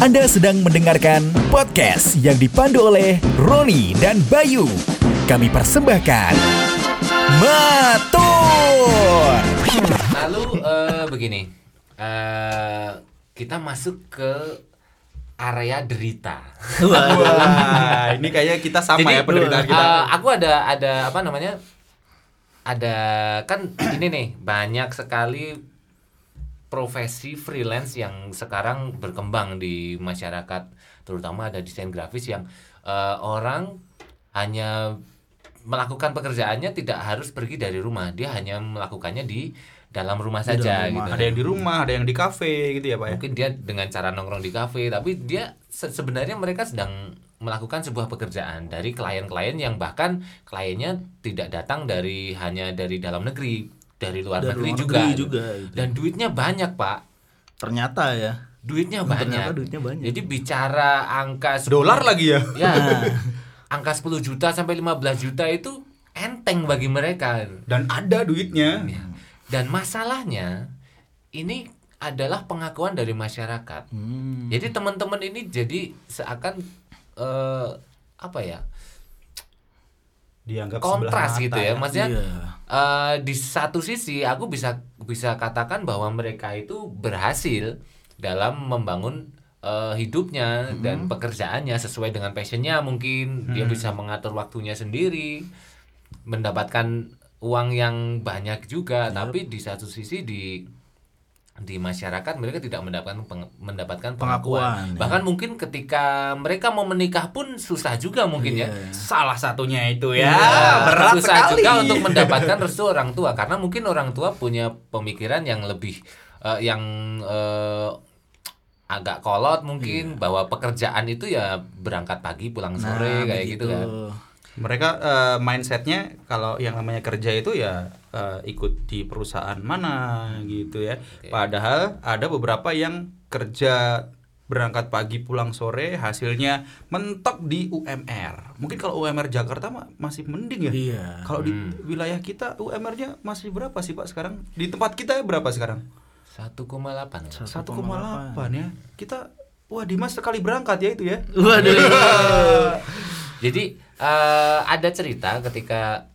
Anda sedang mendengarkan podcast yang dipandu oleh Roni dan Bayu. Kami persembahkan Matur. Lalu eh, begini, eh, kita masuk ke area derita. Wah, ini kayaknya kita sama Jadi, ya penderitaan kita. eh, aku ada ada apa namanya? Ada kan ini nih banyak sekali profesi freelance yang sekarang berkembang di masyarakat, terutama ada desain grafis yang eh, orang hanya melakukan pekerjaannya tidak harus pergi dari rumah, dia hanya melakukannya di dalam rumah saja Rumah. gitu. Ada yang di rumah, ada yang di kafe gitu ya, Pak ya. Mungkin dia dengan cara nongkrong di kafe, tapi dia se- sebenarnya mereka sedang melakukan sebuah pekerjaan dari klien-klien yang bahkan kliennya tidak datang dari hanya dari dalam negeri, dari luar Dari negeri luar juga. negeri juga, gitu. Dan duitnya banyak, Pak. Ternyata ya. Duitnya Ternyata banyak. duitnya banyak. Jadi bicara angka 10 Dolar lagi ya. Ya. angka 10 juta sampai 15 juta itu enteng bagi mereka. Dan ada duitnya. Ya. Dan masalahnya ini adalah pengakuan dari masyarakat. Hmm. Jadi teman-teman ini jadi seakan eh, apa ya Dianggap kontras sebelah gitu mata ya. Maksudnya Iya. eh, di satu sisi aku bisa bisa katakan bahwa mereka itu berhasil dalam membangun eh, hidupnya Hmm. dan pekerjaannya sesuai dengan passionnya mungkin dia bisa mengatur waktunya sendiri mendapatkan uang yang banyak juga tapi di satu sisi di di masyarakat mereka tidak mendapatkan peng- mendapatkan pengakuan, Pengakuan, ya. bahkan mungkin ketika mereka mau menikah pun susah juga mungkin ya Salah satunya itu ya. Ya, berat susah sekali. juga untuk mendapatkan restu orang tua karena mungkin orang tua punya pemikiran yang lebih eh, yang eh, agak kolot mungkin bahwa pekerjaan itu ya berangkat pagi pulang sore kayak gitu kan. Mereka eh, mindsetnya kalau yang namanya kerja itu ya eh, ikut di perusahaan mana gitu ya. Padahal ada beberapa yang kerja berangkat pagi pulang sore hasilnya mentok di UMR. Mungkin kalau UMR Jakarta mah masih mending ya. Iya. Kalau di wilayah kita UMR-nya masih berapa sih Pak sekarang? Di tempat kita berapa sekarang? 1,8 ya. 1,8 ya. Kita wah Dimas sekali berangkat ya itu ya. Waduh. Jadi eh, ada cerita ketika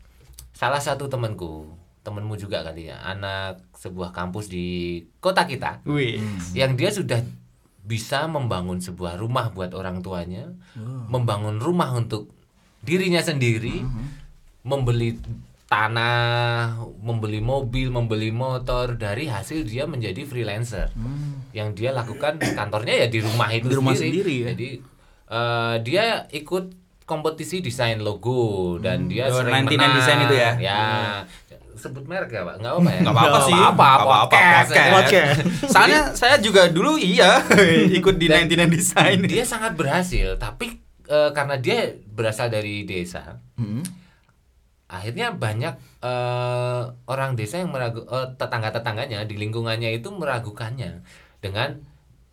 salah satu temanku, temenmu juga kali ya, anak sebuah kampus di kota kita. Wih. yang dia sudah bisa membangun sebuah rumah buat orang tuanya, membangun rumah untuk dirinya sendiri, membeli tanah, membeli mobil, membeli motor dari hasil dia menjadi freelancer. Yang dia lakukan kantornya ya di rumah itu Di rumah sendiri. sendiri ya. Jadi eh, dia ikut kompetisi desain logo dan dia Oh, sering 99 menang. design itu ya? Ya. Sebut merek ya, Pak? Enggak apa-apa ya? Nggak apa-apa sih. Nggak apa-apa, podcast. podcast. Podcast. Soalnya saya juga dulu iya ikut di Dan 99 Design. dia sangat berhasil tapi eh, karena dia berasal dari desa Hmm. akhirnya banyak eh, orang desa yang meragu eh, tetangga-tetangganya di lingkungannya itu meragukannya dengan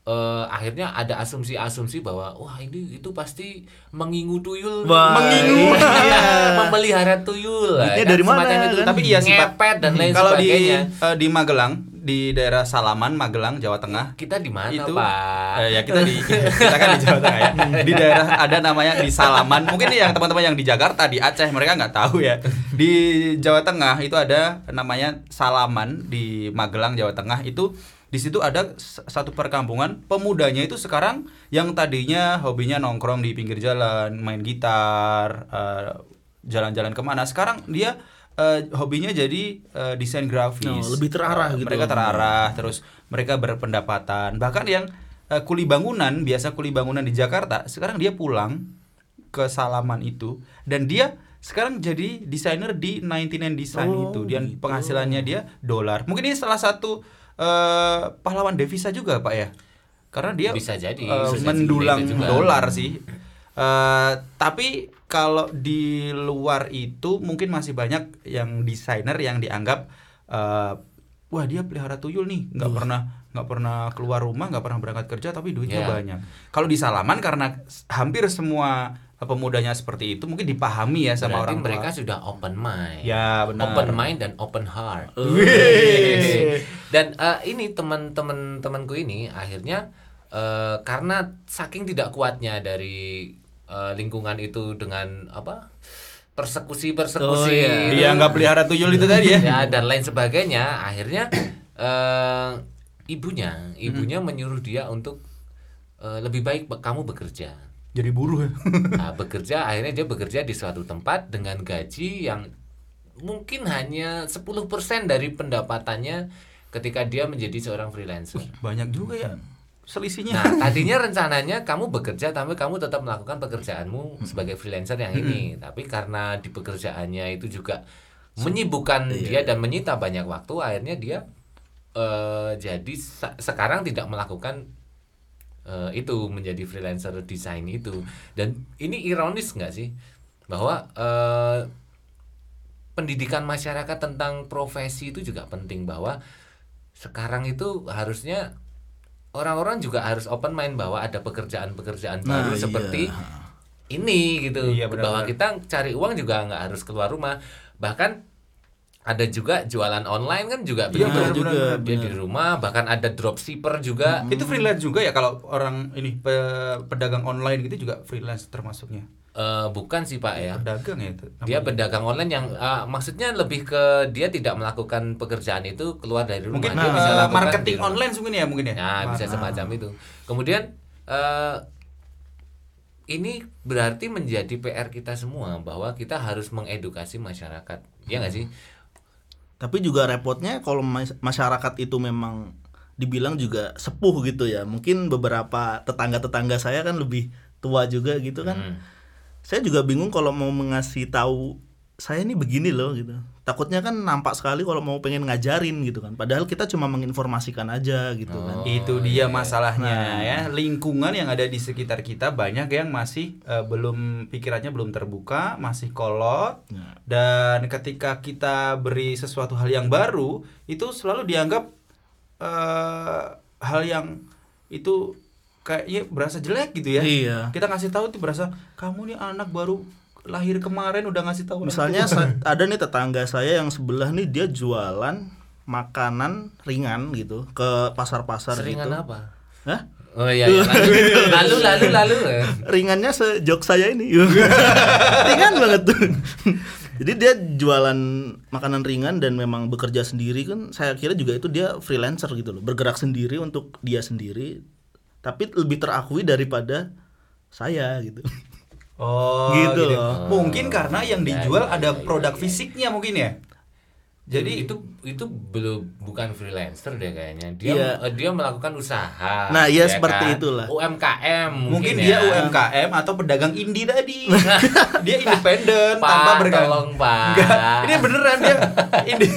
eh, akhirnya ada asumsi-asumsi bahwa wah ini itu pasti mengingu tuyul Wah, mengingu iya. memelihara tuyul lah, kan, dari mana, itu. kan? Tapi iya sih ngepet dan lain Kalau di sebagainya eh, di Magelang, di daerah Salaman, Magelang, Jawa Tengah. kita di mana itu pak eh, ya kita di kita kan di Jawa Tengah ya. Di daerah ada namanya di Salaman. Mungkin yang teman-teman yang di Jakarta, di Aceh mereka nggak tahu ya. Di Jawa Tengah itu ada namanya Salaman di Magelang, Jawa Tengah itu di situ ada satu perkampungan pemudanya itu sekarang yang tadinya hobinya nongkrong di pinggir jalan main gitar eh, jalan-jalan ke mana. Sekarang dia eh, hobinya jadi eh, desain grafis. Oh, lebih terarah Eh, gitu. mereka terarah terus mereka berpendapatan. Bahkan yang eh, kuli bangunan biasa kuli bangunan di Jakarta sekarang dia pulang ke Salaman itu dan dia sekarang jadi desainer di 99 Design Oh, itu dan gitu. penghasilannya dia dolar. Mungkin ini salah satu eh, pahlawan devisa juga pak ya? Karena dia Bisa jadi, eh, bisa jadi mendulang itu juga. dolar sih. Eh, tapi kalau di luar itu mungkin masih banyak yang desainer yang dianggap eh, wah dia pelihara tuyul nih. Nggak pernah nggak pernah keluar rumah nggak pernah berangkat kerja tapi duitnya Ya. banyak. Kalau di Salaman karena hampir semua pemudanya seperti itu mungkin dipahami ya sama Berarti orang tua. mereka sudah open mind. Ya, benar. Open mind dan open heart. Wih. dan eh, ini teman-teman temanku ini akhirnya eh, karena saking tidak kuatnya dari eh, lingkungan itu dengan apa persekusi persekusi Oh, iya. Dia nggak pelihara tuyul itu tadi ya. ya dan lain sebagainya akhirnya eh, ibunya ibunya menyuruh dia untuk eh, lebih baik kamu bekerja Jadi buruh ya. nah, bekerja akhirnya dia bekerja di suatu tempat dengan gaji yang mungkin hanya 10% dari pendapatannya ketika dia menjadi seorang freelancer Banyak juga ya selisihnya. Nah, tadinya rencananya kamu bekerja tapi kamu tetap melakukan pekerjaanmu sebagai freelancer yang ini. Tapi karena di pekerjaannya itu juga menyibukkan dia dan menyita banyak waktu, akhirnya dia eh, jadi sekarang tidak melakukan eh, itu menjadi freelancer desain itu. Dan ini ironis nggak sih bahwa eh, pendidikan masyarakat tentang profesi itu juga penting bahwa sekarang itu harusnya orang-orang juga harus open mind bahwa ada pekerjaan-pekerjaan Nah, baru iya. seperti ini gitu Iya, bahwa kita cari uang juga nggak harus keluar rumah bahkan ada juga jualan online kan juga Iya, begitu benar, juga, dia di rumah bahkan ada dropshipper juga Itu freelance juga ya kalau orang ini pe- pedagang online gitu juga freelance termasuknya. Eh, bukan sih pak ya Pedagang ya itu. dia namanya. pedagang online yang eh, maksudnya lebih ke dia tidak melakukan pekerjaan itu keluar dari rumah mungkin dia eh, bisa lakukan marketing online mungkin ya mungkin ya. Nah, bisa semacam itu. Kemudian eh ini berarti menjadi PR kita semua bahwa kita harus mengedukasi masyarakat. Ya nggak sih? Tapi juga repotnya kalau mas- masyarakat itu memang dibilang juga sepuh gitu ya. Mungkin beberapa tetangga-tetangga saya kan lebih tua juga gitu kan. Hmm. Saya juga bingung kalau mau mengasih tahu saya ini begini loh gitu. Takutnya kan nampak sekali kalau mau pengen ngajarin gitu kan. Padahal kita cuma menginformasikan aja gitu kan. itu dia masalahnya ya lingkungan yang ada di sekitar kita banyak yang masih eh, belum pikirannya belum terbuka masih kolot Nah. Dan ketika kita beri sesuatu hal yang baru itu selalu dianggap eh, hal yang itu kayaknya berasa jelek gitu ya Iya. kita ngasih tahu tuh berasa kamu nih anak baru lahir kemarin udah ngasih tahu Misalnya tua." sa- ada nih tetangga saya yang sebelah nih dia jualan makanan ringan gitu ke pasar-pasar Seringan gitu. apa? Hah? Oh iya, iya. lalu lalu lalu. lalu. ringannya sejok saya ini ringan banget tuh jadi dia jualan makanan ringan dan memang bekerja sendiri kan saya kira juga itu dia freelancer gitu loh bergerak sendiri untuk dia sendiri tapi lebih terakui daripada saya gitu Oh, Gitu gitu. loh. Mungkin karena yang Ya, dijual ya, ada ya, produk ya. fisiknya mungkin ya. Jadi itu itu belum bukan freelancer deh kayaknya. Dia Iya. eh, dia melakukan usaha. Nah, iya ya seperti kan? itulah. UMKM mungkin mungkin, dia ya. UMKM atau pedagang indie tadi. dia independen tanpa bergantung. tolong, Pak. Enggak, ini beneran dia indi-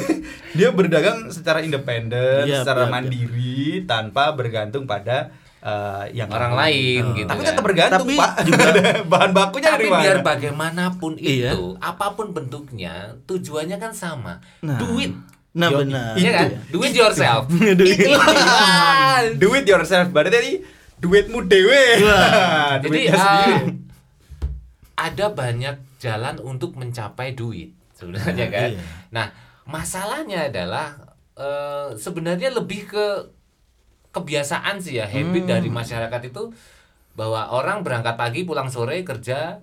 dia berdagang secara independen, Iya, secara iya, iya. mandiri tanpa bergantung pada eh, yang Orang lain gitu Tapi kan. tetap bergantung, Tapi Pak. juga- bahan bakunya Tapi dari mana? biar bagaimanapun Iya. itu, apa pun bentuknya, tujuannya kan sama. Nah. Duit. nah Yo, benar Iya kan? Itu. Do it yourself. Do it. Do it yourself berarti tadi duitmu dewe. Jadi duitnya sendiri ada banyak jalan untuk mencapai duit sebenarnya Nah, kan. iya. Nah, masalahnya adalah eh, sebenarnya lebih ke kebiasaan sih ya, habit Hmm. dari masyarakat itu bahwa orang berangkat pagi pulang sore kerja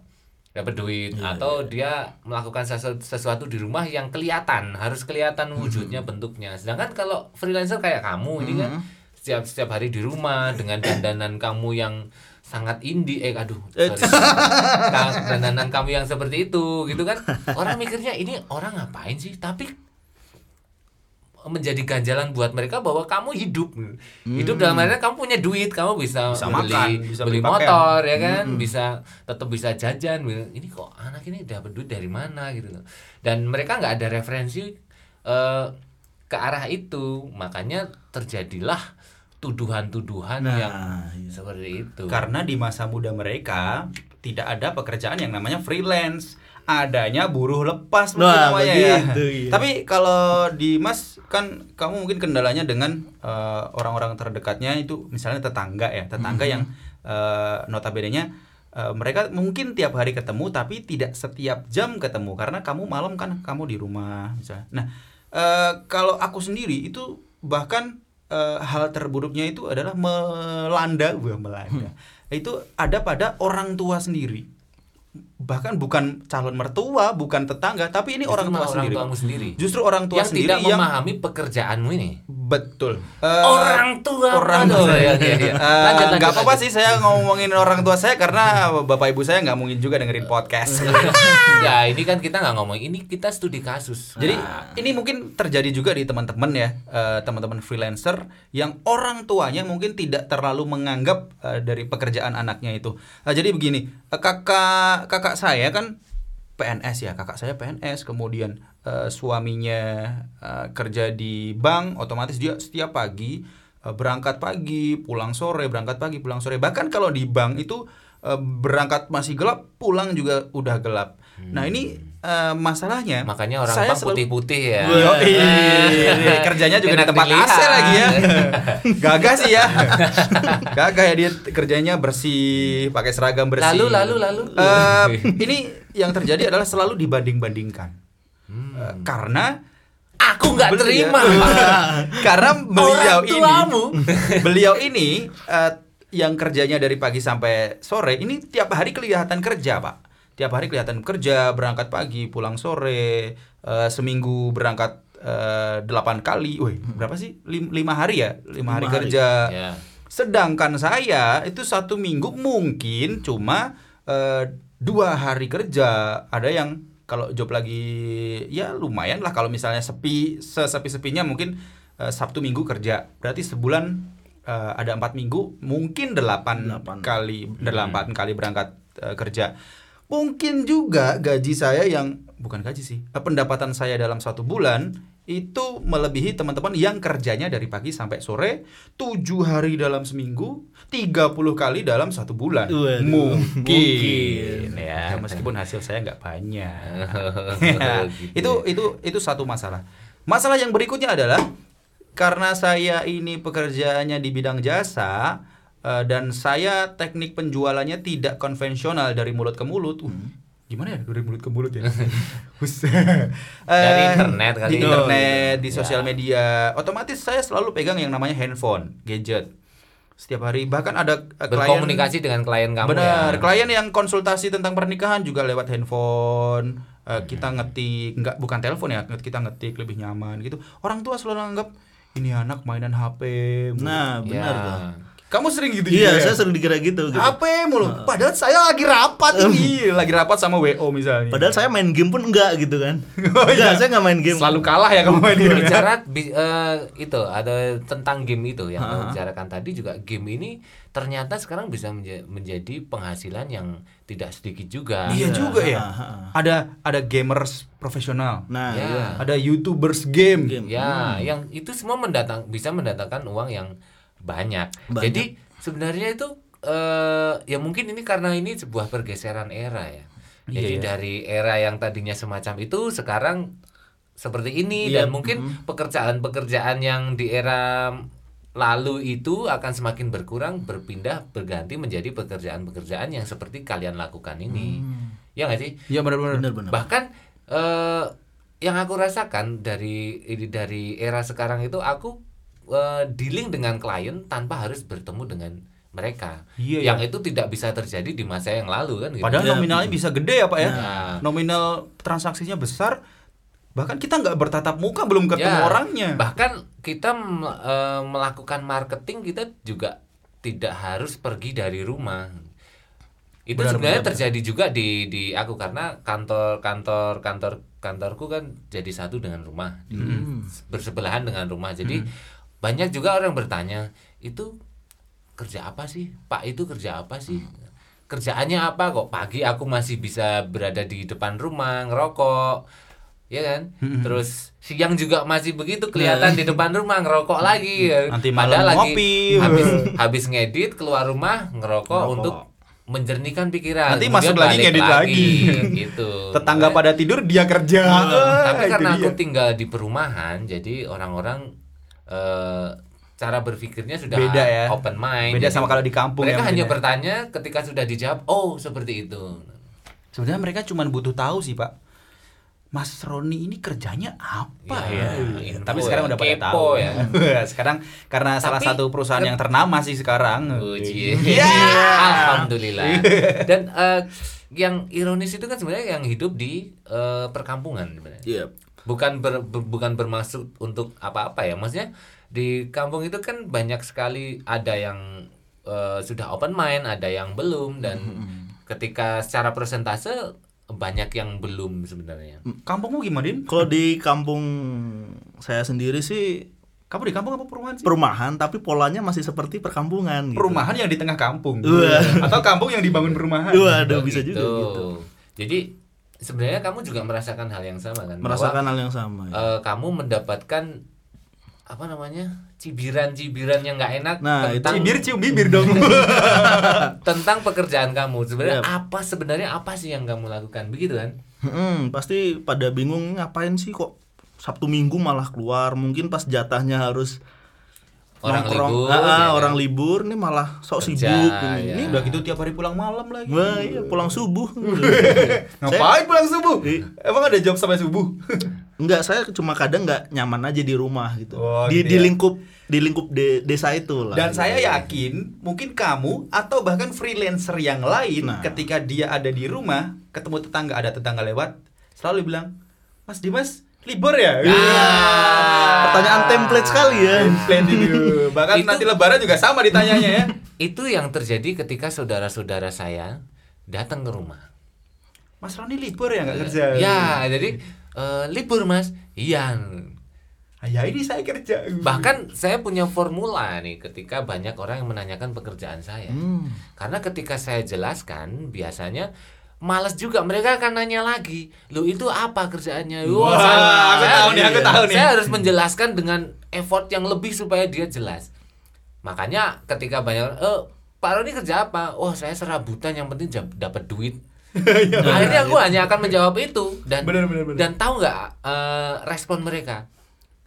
dapat duit. Iya, atau dia melakukan sesu- sesuatu di rumah yang kelihatan harus kelihatan Hmm. wujudnya bentuknya. Sedangkan kalau freelancer kayak kamu ini kan Hmm. setiap setiap hari di rumah dengan dandanan kamu yang sangat indie eh aduh Eh, sorry. Dandanan kamu yang seperti itu gitu kan. Orang mikirnya ini orang ngapain sih? Tapi menjadi ganjalan buat mereka bahwa kamu hidup. Hidup dalam artian kamu punya duit kamu bisa, Bisa beli makan, bisa beli beli motor ya kan? Bisa tetap bisa jajan ini kok anak ini dapat duit dari mana gitu loh. Dan mereka nggak ada referensi eh, ke arah itu. Makanya terjadilah tuduhan-tuduhan Nah, yang iya. seperti itu. Karena di masa muda mereka tidak ada pekerjaan yang namanya freelance adanya buruh lepas mungkin Wah, namanya ya begitu, iya. tapi kalau di mas kan kamu mungkin kendalanya dengan eh, orang-orang terdekatnya itu misalnya tetangga ya tetangga Mhm. yang eh, notabene-nya eh, mereka mungkin tiap hari ketemu tapi tidak setiap jam ketemu karena kamu malam kan kamu di rumah misalnya nah eh, kalau aku sendiri itu bahkan eh, hal terburuknya itu adalah melanda, wah melanda. Itu ada pada orang tua sendiri. Bahkan bukan calon mertua, bukan tetangga, tapi ini Justru orang tua orang sendiri. tuamu sendiri. Justru orang tua yang sendiri tidak yang memahami pekerjaanmu ini. betul. Eh, orang tua orang tua. ya, ya, ya. Eh, Lanjut, lanjut, nggak apa-apa sih saya ngomongin orang tua saya karena bapak ibu saya nggak mungkin juga dengerin podcast. ya ini kan kita nggak ngomong ini kita studi kasus Jadi Nah, ini mungkin terjadi juga di teman-teman ya, eh, teman-teman freelancer yang orang tuanya mungkin tidak terlalu menganggap eh, dari pekerjaan anaknya itu. Eh, jadi begini, eh, kakak kakak saya kan PNS ya, kakak saya PNS, kemudian eh, suaminya eh, kerja di bank, otomatis dia setiap pagi eh, berangkat pagi, pulang sore, berangkat pagi, pulang sore. Bahkan kalau di bank itu eh, berangkat masih gelap, pulang juga udah gelap. Nah ini eh, masalahnya, makanya orang saya bang selalu- putih-putih ya Yo, kerjanya juga di tempat AC lagi ya. Gagah sih ya. Gagah ya dia kerjanya bersih, pakai seragam bersih. lalu lalu lalu Eh, ini yang terjadi adalah selalu dibanding-bandingkan. Hmm. Eh, karena aku nggak Beliau- terima karena beliau Orang ini beliau ini eh, yang kerjanya dari pagi sampai sore ini tiap hari kelihatan kerja pak tiap hari kelihatan kerja berangkat pagi pulang sore eh, seminggu berangkat eh, delapan kali woi berapa sih Lim- lima hari ya lima hari Lima hari. kerja ya Sedangkan saya itu satu minggu mungkin cuma eh, dua hari kerja. Ada yang kalau job lagi ya lumayan lah kalau misalnya sepi sesepi-sepinya mungkin eh, Sabtu Minggu kerja. Berarti sebulan eh, ada empat minggu mungkin delapan, Delapan. kali delapan kali berangkat eh, kerja. Mungkin juga gaji saya yang bukan gaji sih eh, pendapatan saya dalam satu bulan itu melebihi teman-teman yang kerjanya dari pagi sampai sore tujuh hari dalam seminggu 30 kali dalam satu bulan. Waduh, mungkin, mungkin. ya meskipun hasil saya nggak banyak. Gitu itu itu itu satu masalah. Masalah yang berikutnya adalah karena saya ini pekerjaannya di bidang jasa eh, dan saya teknik penjualannya tidak konvensional dari mulut ke mulut Uh, gimana ya dari mulut ke mulut ya. Dari Eh, internet kali di ya. internet di Ya. sosial media otomatis saya selalu pegang yang namanya handphone gadget setiap hari bahkan ada eh, klien berkomunikasi dengan klien kamu Benar, ya klien yang konsultasi tentang pernikahan juga lewat handphone. Eh, kita ngetik, nggak bukan telepon ya, kita ngetik lebih nyaman gitu. Orang tua selalu anggap ini anak mainan HP. mulu." Nah, benar Ya. tuh. Kamu sering gitu Iya, juga ya? saya sering dikira gitu. gitu. HP mulu. Padahal saya lagi rapat ini, lagi rapat sama WO misalnya. Padahal saya main game pun enggak gitu kan. Oh, iya. Enggak, saya enggak main game. selalu kalah ya kamu main game. bicara bi- eh, itu ada tentang game itu yang kamu bicarakan tadi juga game ini ternyata sekarang bisa menja- menjadi penghasilan yang tidak sedikit juga Iya juga ya. ha, ha, ha. Ada ada gamers profesional. Nah, Ya. iya. Ada YouTubers game. Game. Ya, yang itu semua mendatang bisa mendatangkan uang yang banyak. Banyak. Jadi sebenarnya itu eh ya mungkin ini karena ini sebuah pergeseran era ya. Jadi Iya, iya. dari era yang tadinya semacam itu sekarang seperti ini Iya, dan mungkin pekerjaan-pekerjaan yang di era lalu itu akan semakin berkurang berpindah berganti menjadi pekerjaan-pekerjaan yang seperti kalian lakukan ini. Ya nggak sih? Iya benar-benar. Benar-benar. bahkan eh yang aku rasakan dari ini dari era sekarang itu aku eh, dealing dengan klien tanpa harus bertemu dengan mereka Iya, yang itu tidak bisa terjadi di masa yang lalu kan gitu. Padahal Ya. nominalnya bisa gede ya Pak ya. Nah. Nominal transaksinya besar. Bahkan kita nggak bertatap muka belum ketemu Ya, orangnya. bahkan kita eh, melakukan marketing kita juga tidak harus pergi dari rumah itu Benar, sebenarnya benar, terjadi juga di di aku karena kantor kantor kantor kantorku kan jadi satu dengan rumah di- Hmm. bersebelahan dengan rumah jadi banyak juga orang bertanya itu kerja apa sih pak itu kerja apa sih kerjaannya apa kok pagi aku masih bisa berada di depan rumah ngerokok ya kan terus siang juga masih begitu kelihatan di depan rumah ngerokok lagi. Nanti malam Padahal lagi ngopi. habis habis ngedit keluar rumah ngerokok Ngerokok. untuk menjernihkan pikiran Nanti masuk lagi ngedit lagi. gitu Tetangga Makanya- pada tidur dia kerja. Nah, Ah, tapi karena aku dia. tinggal di perumahan jadi orang-orang eh, cara berpikirnya sudah Beda ya. open mind Beda sama kalau di kampung ya mereka hanya mungkin ya. bertanya ketika sudah dijawab oh seperti itu Sebenarnya mereka cuma butuh tahu sih Pak. Mas Roni ini kerjanya apa Ya, ya? info Tapi sekarang ya, udah pada kepo tahu ya. sekarang karena salah Tapi- satu perusahaan yang ternama sih sekarang. Uji. Iya. Alhamdulillah. Dan eh, yang ironis itu kan sebenarnya yang hidup di eh, perkampungan sebenarnya. Iya. Bukan ber- ber- bukan bermaksud untuk apa-apa ya. Maksudnya di kampung itu kan banyak sekali ada yang eh, sudah open mind, ada yang belum dan ketika secara persentase banyak yang belum sebenarnya. Kampungmu gimana, Din? Kalau di kampung saya sendiri sih Kamu di kampung apa perumahan sih? perumahan tapi polanya masih seperti perkampungan gitu. Perumahan yang di tengah kampung. Wah. Atau kampung yang dibangun perumahan. Waduh, bisa gitu. juga gitu. Jadi sebenarnya kamu juga merasakan hal yang sama kan? Bahwa, Merasakan hal yang sama. ya. eh, kamu mendapatkan apa namanya cibiran-cibiran yang nggak enak Nah, tentang Cibir cium bibir dong. tentang pekerjaan kamu sebenarnya Yap. apa sebenarnya apa sih yang kamu lakukan begitu kan Hmm, pasti pada bingung ngapain sih kok Sabtu Minggu malah keluar. Mungkin pas jatahnya harus Orang nongkrong. libur, Ah, ah, ya kan? orang libur nih malah sok Kerja, sibuk ya. ini. Udah gitu tiap hari pulang malam lagi. Wah, iya pulang subuh. Ngapain pulang subuh? Iya. Emang ada job sampai subuh? Enggak, saya cuma kadang nggak nyaman aja di rumah gitu. Oh, di gitu di ya. lingkup di lingkup de- desa itu lah. Dan saya yakin mungkin kamu atau bahkan freelancer yang lain Nah. ketika dia ada di rumah ketemu tetangga ada tetangga lewat selalu bilang Mas Dimas libur ya? Pertanyaan template sekali ya. Template itu. Bahkan Itu- nanti lebaran juga sama ditanyanya ya. itu yang terjadi ketika saudara-saudara saya datang ke rumah Mas Roni libur ya nggak kerja? ya jadi eh, libur mas iya Ah, Ya ini saya kerja. bahkan saya punya formula nih ketika banyak orang yang menanyakan pekerjaan saya Hmm. Karena ketika saya jelaskan, biasanya males juga mereka akan nanya lagi, "Lu itu apa kerjaannya?" Wah, saya- aku tahu nih, aku tahu nih. Saya harus menjelaskan dengan effort yang lebih supaya dia jelas. Makanya ketika banyak eh Pak Roni kerja apa? Wah, saya serabutan yang penting dapat duit. Akhirnya aku hanya akan menjawab itu dan Benar, benar, benar. dan tahu nggak eh, respon mereka?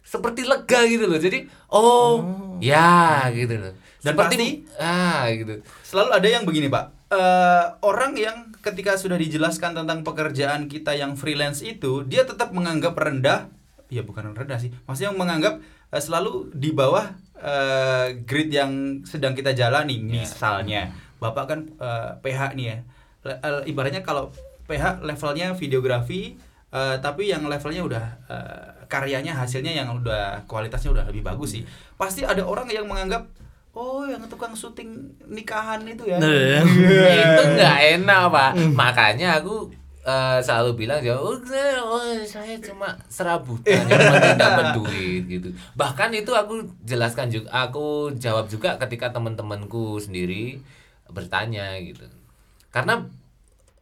Seperti lega gitu loh. Jadi, oh, ya gitu loh. Dan Seperti ah gitu. Selalu ada yang begini pak Eh, Orang yang ketika sudah dijelaskan tentang pekerjaan kita yang freelance itu Dia tetap menganggap rendah. Ya bukan rendah sih. Maksudnya menganggap eh, selalu di bawah eh, grid yang sedang kita jalani. Misalnya Bapak kan eh, PH nih ya. Le- Ibaratnya kalau PH levelnya videografi eh, Tapi yang levelnya udah eh, Karyanya hasilnya yang udah kualitasnya udah lebih bagus sih. Pasti ada orang yang menganggap Oh, yang tukang syuting nikahan itu ya. Nah, ya. itu nggak enak pak makanya aku eh, selalu bilang ya oh saya, oh, saya cuma serabutan yang penting dapat duit gitu bahkan itu aku jelaskan juga aku jawab juga ketika teman-temanku sendiri bertanya gitu karena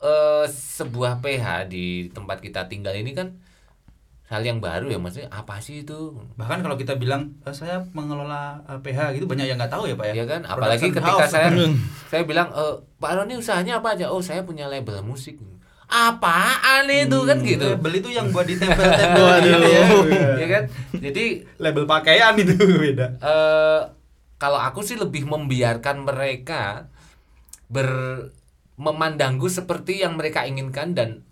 eh, sebuah PH di tempat kita tinggal ini kan hal yang baru ya maksudnya apa sih itu Bahkan kalau kita bilang "Eh, saya mengelola eh, PH gitu banyak yang nggak tahu ya, Pak ya. ya kan apalagi Production ketika house. saya saya bilang e, Pak Roni usahanya apa aja oh saya punya label musik apaan itu kan gitu Label itu yang buat di tempel-tempel Waduh. gitu ya. ya kan jadi Label pakaian itu beda. eh kalau aku sih lebih membiarkan mereka ber memandangku seperti yang mereka inginkan dan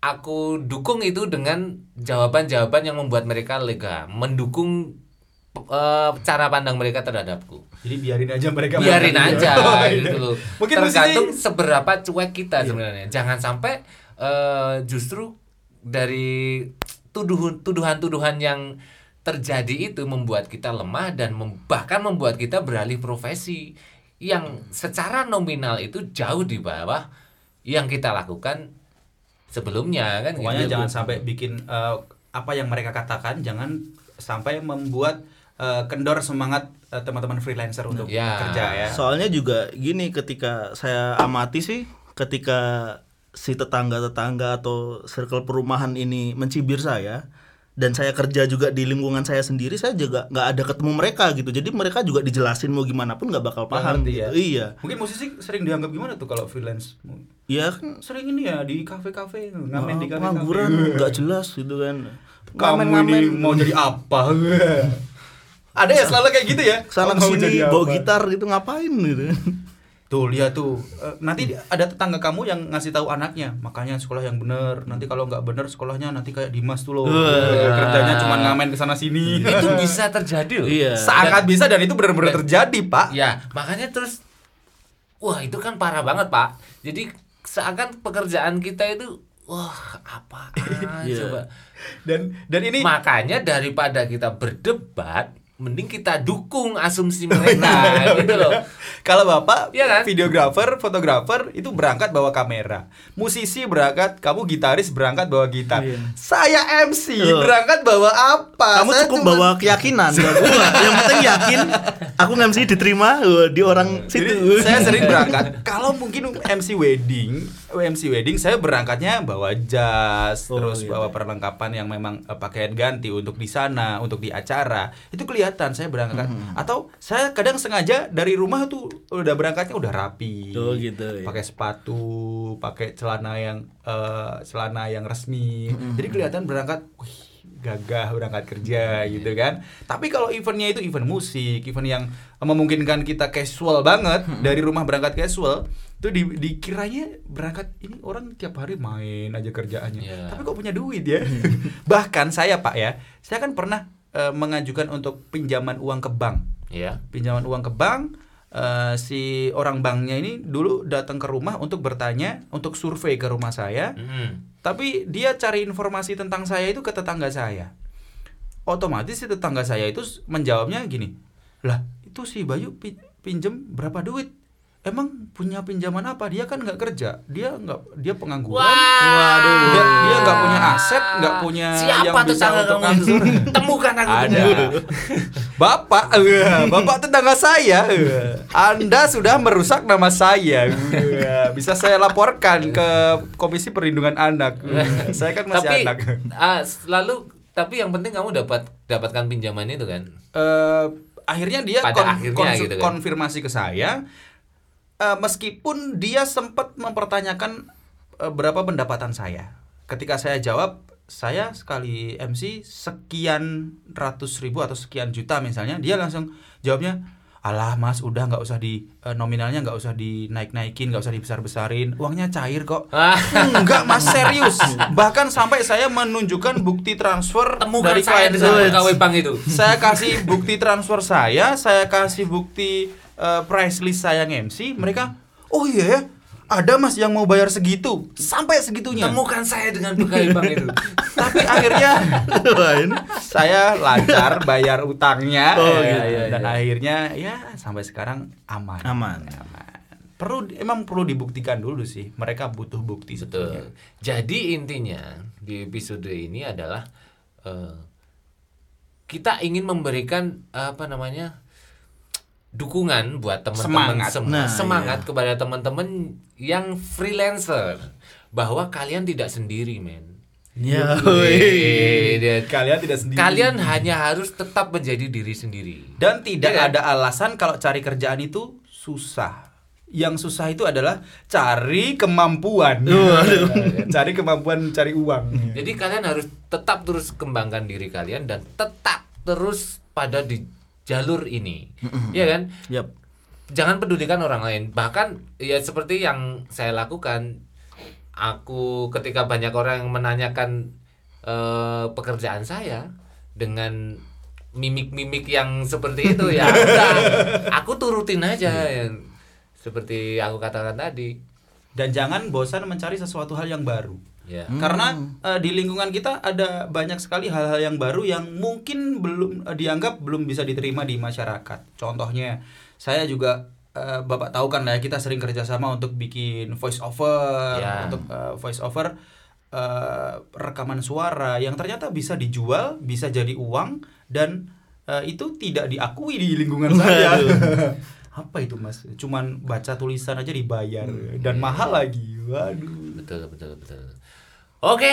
aku dukung itu dengan jawaban-jawaban yang membuat mereka lega mendukung eh, cara pandang mereka terhadapku. Jadi biarin aja mereka biarin aja Oh, gitu iya. loh Mungkin tergantung mesti- seberapa cuek kita sebenarnya. Jangan sampai eh, justru dari tuduhan tuduhan-tuduhan yang terjadi itu membuat kita lemah dan mem- bahkan membuat kita beralih profesi yang secara nominal itu jauh di bawah yang kita lakukan sebelumnya kan Pokoknya gitu. jangan sampai bikin eh, apa yang mereka katakan jangan sampai membuat eh, kendor semangat eh, teman-teman freelancer untuk Ya. kerja ya. Soalnya juga gini ketika saya amati sih ketika si tetangga-tetangga atau circle perumahan ini mencibir saya dan saya kerja juga di lingkungan saya sendiri saya juga nggak ada ketemu mereka gitu jadi mereka juga dijelasin mau gimana pun nggak bakal paham gitu ya. iya Mungkin musisi sering dianggap gimana tuh kalau freelance? iya kan Sering ini ya di kafe-kafe ngamen di ah, kafe-kafe. pengangguran nggak jelas gitu kan Kamu ini mau jadi apa? Ada ya selalu kayak gitu ya? sana jadi bawa apa? gitar gitu ngapain gitu Tuh lihat tuh Eh, nanti ada tetangga kamu yang ngasih tahu anaknya makanya sekolah yang bener nanti kalau nggak bener sekolahnya nanti kayak Dimas tuh loh Eh, kerjanya cuma ngamen ke sana sini itu bisa terjadi loh. Iya. sangat bisa dan itu benar-benar terjadi pak Ya, makanya terus wah itu kan parah banget, Pak. Jadi seakan pekerjaan kita itu wah apa Iya. coba. dan dan ini Makanya daripada kita berdebat, mending kita dukung asumsi mereka gitu loh. Kalau bapak Iya kan? videografer, fotografer itu berangkat bawa kamera, musisi berangkat, kamu gitaris berangkat bawa gitar, Iya. saya MC Loh. berangkat bawa apa? Kamu Saya cukup cuma- bawa keyakinan. gua. Yang penting yakin aku nge-MC diterima uh, di orang Jadi situ. saya sering berangkat. Kalau mungkin MC wedding, MC wedding saya berangkatnya bawa jas, Oh, terus iya. bawa perlengkapan yang memang eh, pakaian ganti untuk di sana, untuk di acara. Itu kelihatan saya berangkat. Hmm. Atau saya kadang sengaja dari rumah tuh udah berangkatnya udah rapi. Oh, gitu, ya. Pakai sepatu, pakai celana yang eh, celana yang resmi. Hmm. Jadi kelihatan berangkat wih, gagah berangkat kerja Iya. gitu kan. Tapi kalau eventnya itu event musik, event yang memungkinkan kita casual banget Hmm. dari rumah berangkat casual, itu di, dikiranya berangkat ini orang tiap hari main aja kerjaannya. Iya. Tapi kok punya duit ya? Bahkan saya Pak ya, saya kan pernah eh, mengajukan untuk pinjaman uang ke bank. Ya. Pinjaman uang ke bank eh, si orang banknya ini dulu datang ke rumah untuk bertanya, untuk survei ke rumah saya. Mm. Tapi dia cari informasi tentang saya itu ke tetangga saya. Otomatis si tetangga saya itu menjawabnya gini, lah itu si Bayu pi- pinjem berapa duit? Emang punya pinjaman apa? Dia kan nggak kerja, dia nggak dia pengangguran. Waduh. Dia dia nggak punya aset, nggak punya Siapa yang bisa untuk kamu? Temukan aku. Ada. Bapak, eh, Bapak tetangga saya. eh, Anda sudah merusak nama saya. Eh, Bisa saya laporkan ke Komisi Perlindungan Anak. Saya kan masih tapi anak. ah, lalu tapi yang penting kamu dapat dapatkan pinjaman itu kan. Eh, akhirnya dia Pada akhirnya gitu kan. konfirmasi ke saya. Eh, meskipun dia sempat mempertanyakan eh, berapa pendapatan saya. Ketika saya jawab, saya sekali MC sekian ratus ribu atau sekian juta misalnya, dia langsung jawabnya, alah mas udah nggak usah di eh, nominalnya nggak usah dinaik naikin nggak usah dibesar besarin uangnya cair kok Ah. enggak mas serius bahkan sampai saya menunjukkan bukti transfer Temukan dari klien saya bank itu. saya kasih bukti transfer saya, saya kasih bukti eh, price list saya MC, mereka, oh iya ya, ada mas yang mau bayar segitu, sampai segitunya. Temukan saya dengan pegawai bank itu. Tapi akhirnya Wah, ini. saya lancar bayar utangnya, Oh, ya, iya, iya, dan iya. akhirnya ya sampai sekarang aman. Aman. Perlu emang perlu dibuktikan dulu sih, mereka butuh bukti sebetulnya. Betul. Jadi intinya di episode ini adalah eh, kita ingin memberikan apa namanya dukungan buat teman-teman Semangat. semua Nah, semangat iya. kepada teman-teman yang freelancer bahwa kalian tidak sendiri men. Ya, Wih, dia- Kalian tidak sendiri. Kalian hanya harus tetap menjadi diri sendiri. Dan tidak Iya kan? ada alasan kalau cari kerjaan itu susah. Yang susah itu adalah cari kemampuan. cari kemampuan cari uang. Jadi kalian harus tetap terus kembangkan diri kalian dan tetap terus pada di jalur ini. Iya kan? Yap. Jangan pedulikan orang lain. Bahkan ya seperti yang saya lakukan aku ketika banyak orang yang menanyakan eh, pekerjaan saya dengan mimik-mimik yang seperti itu ya udah aku turutin aja seperti aku katakan tadi Dan jangan bosan mencari sesuatu hal yang baru. Ya Karena eh, di lingkungan kita ada banyak sekali hal-hal yang baru yang mungkin belum eh, dianggap belum bisa diterima di masyarakat. Contohnya, saya juga eh, bapak tahu kan lah ya, kita sering kerjasama untuk bikin voice over, Ya. untuk eh, voice over eh, rekaman suara yang ternyata bisa dijual, bisa jadi uang dan eh, itu tidak diakui di lingkungan saya. Apa itu mas? Cuman baca tulisan aja dibayar dan mahal lagi. Waduh. betul betul betul oke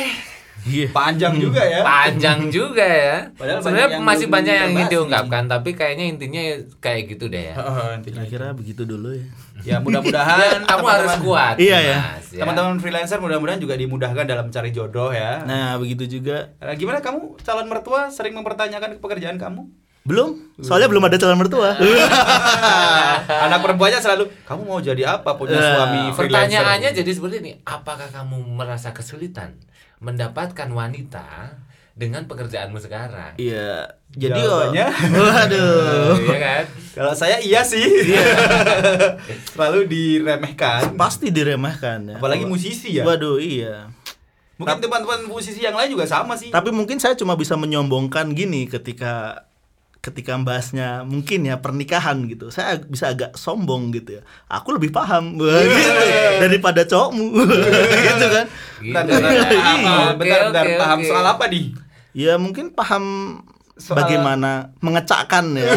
Iya. Panjang juga ya. panjang juga ya. Padahal Sebenarnya banyak yang masih banyak yang ingin diungkapkan, tapi kayaknya intinya kayak gitu deh ya. Kira-kira begitu dulu ya. Ya mudah-mudahan Kamu harus kuat. Iya, ya. Ya. Teman-teman freelancer mudah-mudahan juga dimudahkan dalam cari jodoh ya. Nah, begitu juga Nah, gimana kamu calon mertua sering mempertanyakan pekerjaan kamu? Belum, soalnya belum ada calon mertua. Anak perempuannya selalu, kamu mau jadi apa punya Eh, suami freelancer? Pertanyaannya jadi seperti ini, apakah kamu merasa kesulitan mendapatkan wanita dengan pekerjaanmu sekarang? Iya, jadi Jawabannya? oh, waduh. Iya kan? Kalau saya iya sih. selalu diremehkan. Pasti diremehkan ya. Apalagi musisi ya. Waduh, iya. Mungkin teman-teman musisi yang lain juga sama sih. Tapi mungkin saya cuma bisa menyombongkan gini ketika ketika membahasnya mungkin ya pernikahan gitu. Saya bisa agak sombong gitu ya. Aku lebih paham Wah, gitu, daripada cowokmu. gitu kan. Gitu. Bentar, bentar, bentar. Iya. Bentar, oke, paham soal apa di? Ya mungkin paham Soal- bagaimana mengecakkan ya.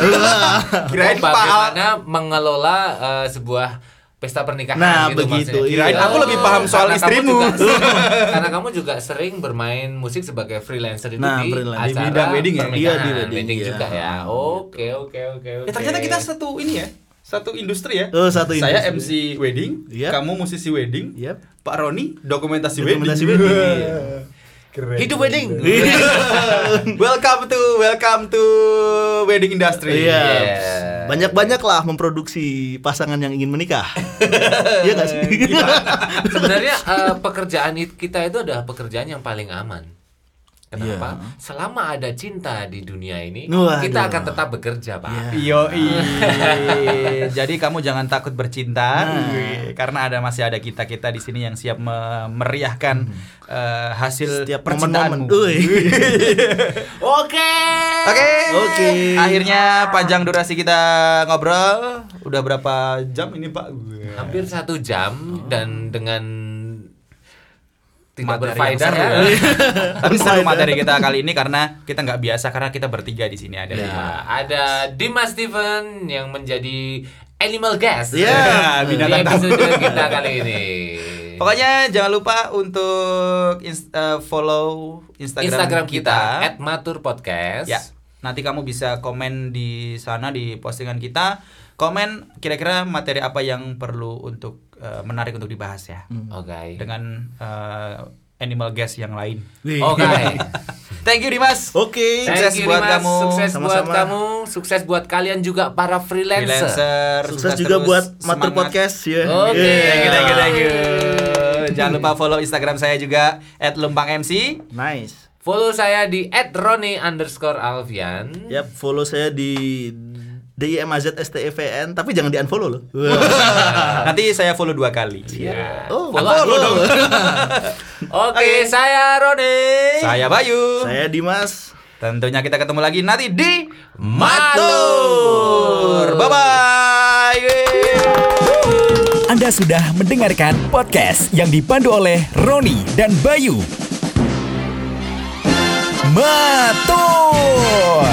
Kirain Oh, bagaimana mengelola eh, sebuah pesta pernikahan Nah, gitu begitu, maksudnya. Kirain aku lebih paham soal karena kamu istrimu. juga- karena kamu juga sering bermain musik sebagai freelancer itu Nah, di freelance. Di acara bidang wedding ya? Iya, di wedding, iya. juga ya. Oke, oke, oke, oke. Ya ternyata kita satu ini ya. Satu industri ya. Oh, satu Saya industri. MC wedding, Iya. kamu musisi wedding, Yep. Pak Roni dokumentasi, Dokumentasi wedding. wedding, iya. Keren. hidup wedding. welcome to welcome to wedding industry. Iya. Banyak-banyaklah memproduksi pasangan yang ingin menikah. Iya gak sih? Sebenarnya eh, pekerjaan it- kita itu adalah pekerjaan yang paling aman. Kenapa? Iya. Selama ada cinta di dunia ini, Waduh. kita akan tetap bekerja, Pak. Yo, jadi kamu jangan takut bercinta, Nah. Wih, karena ada masih ada kita kita di sini yang siap memeriahkan eh, hasil Setiap percintaanmu. Oke. Oke, Oke. Akhirnya panjang durasi kita ngobrol. Udah berapa jam ini Pak? Hampir satu jam dan dengan tidak Materi berfaedah ya. seru Tapi seru materi kita kali ini karena kita nggak biasa karena kita bertiga di sini ada. Ya, lima. ada Dimas Steven yang menjadi animal guest Ya, di binatang episode kita kali ini. Pokoknya jangan lupa untuk ins- eh, follow Instagram, Instagram kita. kita @maturpodcast. Ya, nanti kamu bisa komen di sana di postingan kita. Komen kira-kira materi apa yang perlu untuk eh, menarik untuk dibahas ya. Oke. Dengan eh, animal guest yang lain. Oke. Thank you Dimas. Oke. Sukses Thank you, buat Dimas. kamu. Sukses buat Sama-sama. kamu, sukses buat kalian juga para freelancer. Freelancer. Sukses juga terus, buat Matur semangat. Podcast ya. Oke. Yeah. Thank you, thank you, thank you. Jangan lupa follow Instagram saya juga @lumpangmc. Nice. Follow saya di @roni underscore alvian. Yap, follow saya di DIMAZSTEVN tapi jangan di-unfollow loh. Nanti saya follow dua kali. Oh, Follow follow dong. Oke, saya Roni. Saya Bayu. Saya Dimas. Tentunya kita ketemu lagi nanti di Matur. Bye bye. Anda sudah mendengarkan podcast yang dipandu oleh Roni dan Bayu. Matur.